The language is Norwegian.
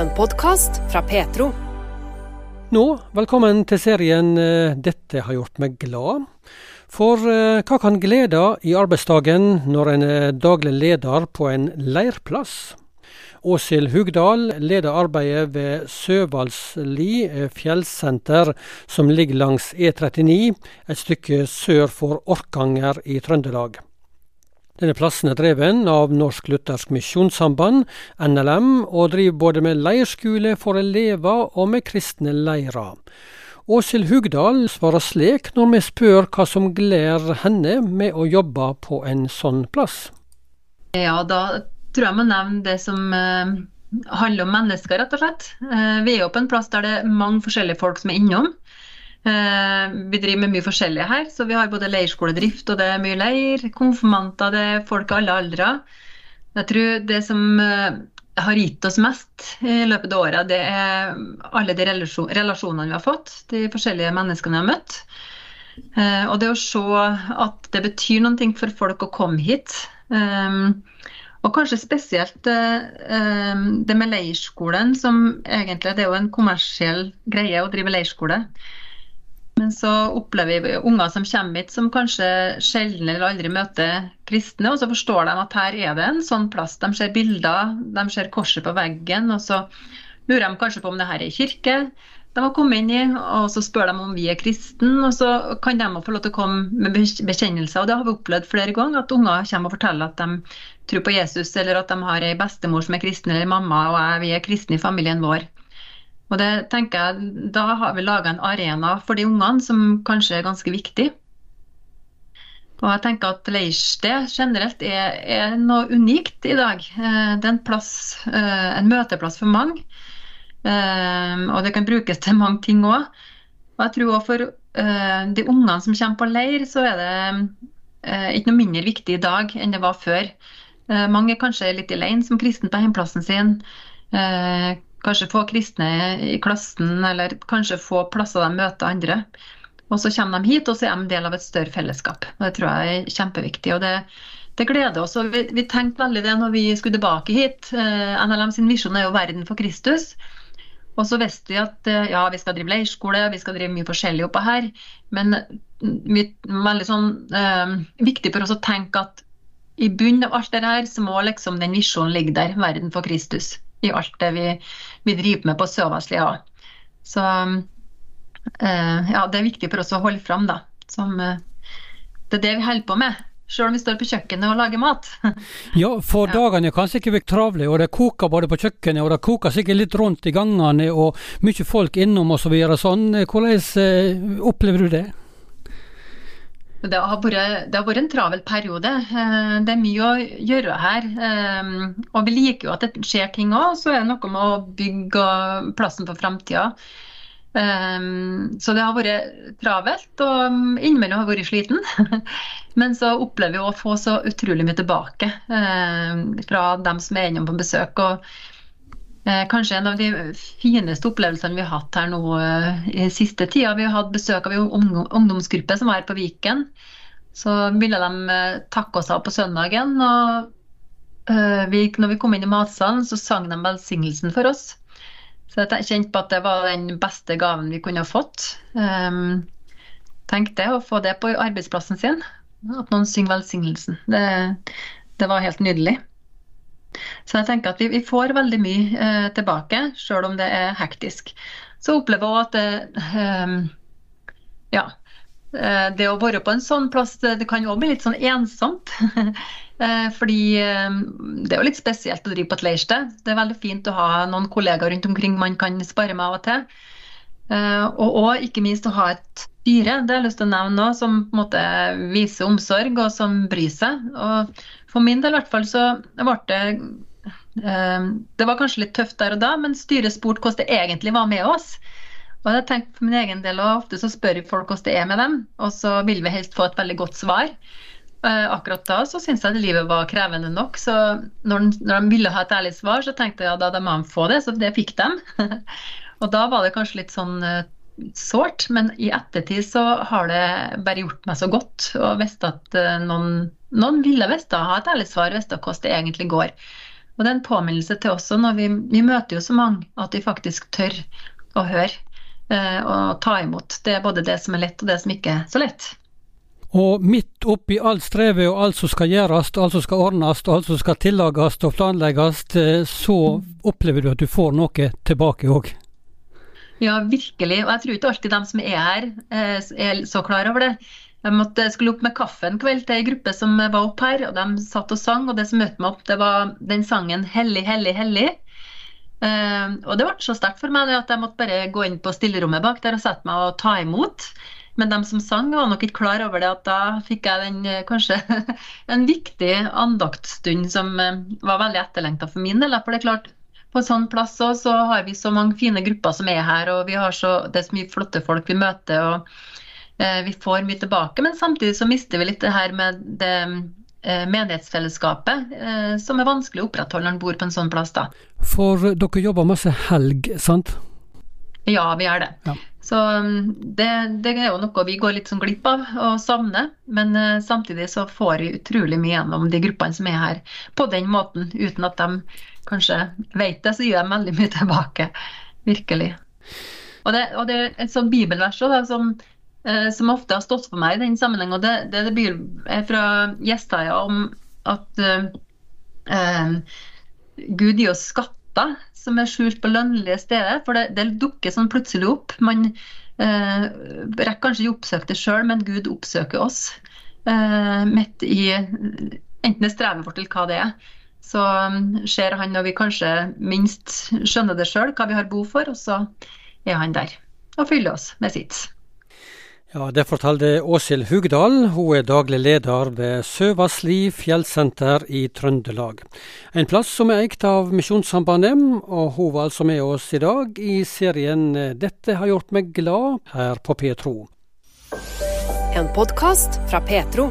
En podkast fra Petro. Nå, velkommen til serien eh, 'Dette har gjort meg glad'. For eh, hva kan glede i arbeidsdagen når en er daglig leder på en leirplass? Åshild Hugdal leder arbeidet ved Søvalsli eh, fjellsenter, som ligger langs E39, et stykke sør for Orkanger i Trøndelag. Denne plassen er dreven av Norsk Luthersk Misjonssamband, NLM, og driver både med leirskole for elever og med kristne leirer. Åshild Hugdal svarer slik når vi spør hva som gleder henne med å jobbe på en sånn plass. Ja, da tror jeg må nevne det som eh, handler om mennesker, rett og slett. Eh, vi er jo på en plass der det er mange forskjellige folk som er innom. Eh, vi driver med mye forskjellig her, så vi har både leirskoledrift og det er mye leir. Konfirmanter, det er folk av alle aldre. Jeg tror det som eh, har gitt oss mest i løpet av året, det er alle de relasjonene vi har fått. De forskjellige menneskene vi har møtt. Eh, og det å se at det betyr noe for folk å komme hit. Og kanskje spesielt det med leirskolen, som egentlig det er jo en kommersiell greie å drive leirskole. Men så opplever vi unger som kommer hit som kanskje sjelden eller aldri møter kristne, og så forstår de at her er det en sånn plass. De ser bilder, de ser korset på veggen, og så lurer de kanskje på om det her er kirke de har kommet inn i, og så spør de om vi er kristne, og så kan de få lov til å komme med bekjennelser. Og det har vi opplevd flere ganger, at unger kommer og forteller at de tror på Jesus, eller at de har ei bestemor som er kristen, eller mamma og jeg, vi er kristne i familien vår. Og det tenker jeg, Da har vi laga en arena for de ungene som kanskje er ganske viktig. Og jeg tenker at Leirsted generelt er, er, noe unikt i dag. Eh, det er en, plass, eh, en møteplass for mange. Eh, og det kan brukes til mange ting òg. Og jeg tror også for de ungene som kommer på leir, så er det ikke noe mindre viktig i dag enn det var før. Mange er kanskje litt alene som kristen på hjemplassen sin Kanskje få kristne i klassen, eller kanskje få plasser de møter andre. Og så kommer de hit, og så er de del av et større fellesskap. Og Det tror jeg er kjempeviktig. og det, det gleder oss. og Vi, vi tenkte veldig det når vi skulle tilbake hit. Eh, NLM sin visjon er jo 'Verden for Kristus'. Og så visste vi at eh, ja, vi skal drive leirskole, vi skal drive mye forskjellig oppå her. Men vi, veldig sånn eh, viktig for oss å tenke at i bunnen av alt det her, så må liksom den visjonen ligge der. Verden for Kristus i alt det vi, vi driver med på Søvarslia. Så eh, ja, det er viktig for oss å holde fram, da. Som, eh, det er det vi holder på med. Selv om vi står på kjøkkenet og lager mat. ja, for ja. dagene kan sikkert være travle, og det koker både på kjøkkenet og det koker sikkert litt rundt i gangene, og mye folk innom osv. Så sånn. Hvordan eh, opplever du det? Det har, vært, det har, vært, en travel periode. Eh, det er mye å gjøre her. Eh, og vi liker jo at det skjer ting òg. Så er det noe med å bygge plassen for framtida. Eh, så det har vært travelt, og innimellom har jeg vært sliten. Men så opplever vi å få så utrolig mye tilbake fra dem som er innom på besøk. og kanskje en av de fineste opplevelsene vi har hatt her nå eh, i siste tida. Vi har hatt besøk av en ungdomsgruppe som var her på Viken. Så ville de eh, takke oss av på søndagen. og vi, når vi kom inn i matsalen, så sang de velsignelsen for oss. Så jeg kjente på at det var den beste gaven vi kunne ha fått. Um, Tenk det, å få det på arbeidsplassen sin. At noen synger velsignelsen. Det, det var helt nydelig. Så jeg tenker at vi, vi får veldig mye eh, tilbake, sjøl om det er hektisk. Så opplever jeg at det, eh, ja, eh, det å være på en sånn plass, det kan jo bli litt sånn ensomt. Eh, fordi eh, det er jo litt spesielt å drive på et leirsted. Det er veldig fint å ha noen kollegaer rundt omkring man kan spare med av og til. Og, òg ikke minst å ha et styre, det har jeg lyst til å nevne òg, som på en måte viser omsorg og som bryr seg. Og for min del i hvert fall så ble det eh, Det var kanskje litt tøft der og da, men styret spurte hvordan det egentlig var med oss. Og jeg tenkte for min egen del, og Ofte så spør folk hvordan det er med dem, og så vil vi helst få et veldig godt svar. Eh, akkurat da så syntes jeg at livet var krevende nok, så når, når, de ville ha et ærlig svar, så tenkte jeg ja, da må de få det, så det fikk de. og da var det kanskje litt sånn eh, sårt, men i ettertid så har det bare gjort meg så godt å vite at noen noen ville visst ha et ærlig svar, visst hvordan det egentlig går. Og det er en påminnelse til oss når vi, vi møter jo så mange, at vi faktisk tør å høre eh, og ta imot. Det er både det som er lett og det som ikke er så lett. Og midt oppi alt strevet og alt som skal gjøres, alt som skal ordnes, alt som skal tillages og planlegges, eh, så opplever du at du får noe tilbake òg? Ja, virkelig. Og jeg tror ikke alltid de som er her, eh, er så klar over det. Jeg måtte, skulle opp med kaffe en kveld til ei gruppe som var opp her, og de satt og sang. Og det som møtte meg opp, det var den sangen 'Hellig, hellig, hellig'. Uh, og det ble så sterkt for meg at jeg måtte bare gå inn på stillerommet bak der og sette meg og ta imot. Men de som sang, var nok ikke klar over det at da fikk jeg den eh, kanskje en viktig andaktstund som uh, var veldig etterlengta for min del. For det er klart, på en sånn plass også, så har vi så mange fine grupper som er her, og vi har så, det er så mye flotte folk vi møter. og Eh, vi får mye tilbake, men samtidig så mister vi litt det her med det eh, menighetsfellesskapet, eh, som er vanskelig å opprettholde når en bor på en sånn plass. da. For dere jobber masse helg, sant? Ja, vi gjør det. Ja. Så mm, det, det, er jo noe vi går litt sånn glipp av og savner. Men samtidig så får vi utrolig mye gjennom de gruppene som er her på den måten. Uten at de kanskje vet det, så gir de veldig mye tilbake. Virkelig. Og det, og det er et sånt bibelvers også, da, som Eh, som ofte har stått for meg i den sammenheng, og det, det, det er fra Gjestaja om at uh, uh, Gud gir oss skatter som er skjult på lønnlige steder. For det, det dukker sånn plutselig opp. Man uh, rekker kanskje ikke oppsøke det sjøl, men Gud oppsøker oss midt i enten det strevet vårt eller hva det er. Så um, ser han når vi kanskje minst skjønner det sjøl, hva vi har behov for, og så er han der og fyller oss med sitt. Ja, Det fortalte Åshild Hugdal. Hun er daglig leder ved Søvassli fjellsenter i Trøndelag. En plass som er eikt av Misjonssambandet, og hun var altså med oss i dag i serien 'Dette har gjort meg glad' her på Petro. En podkast fra Petro.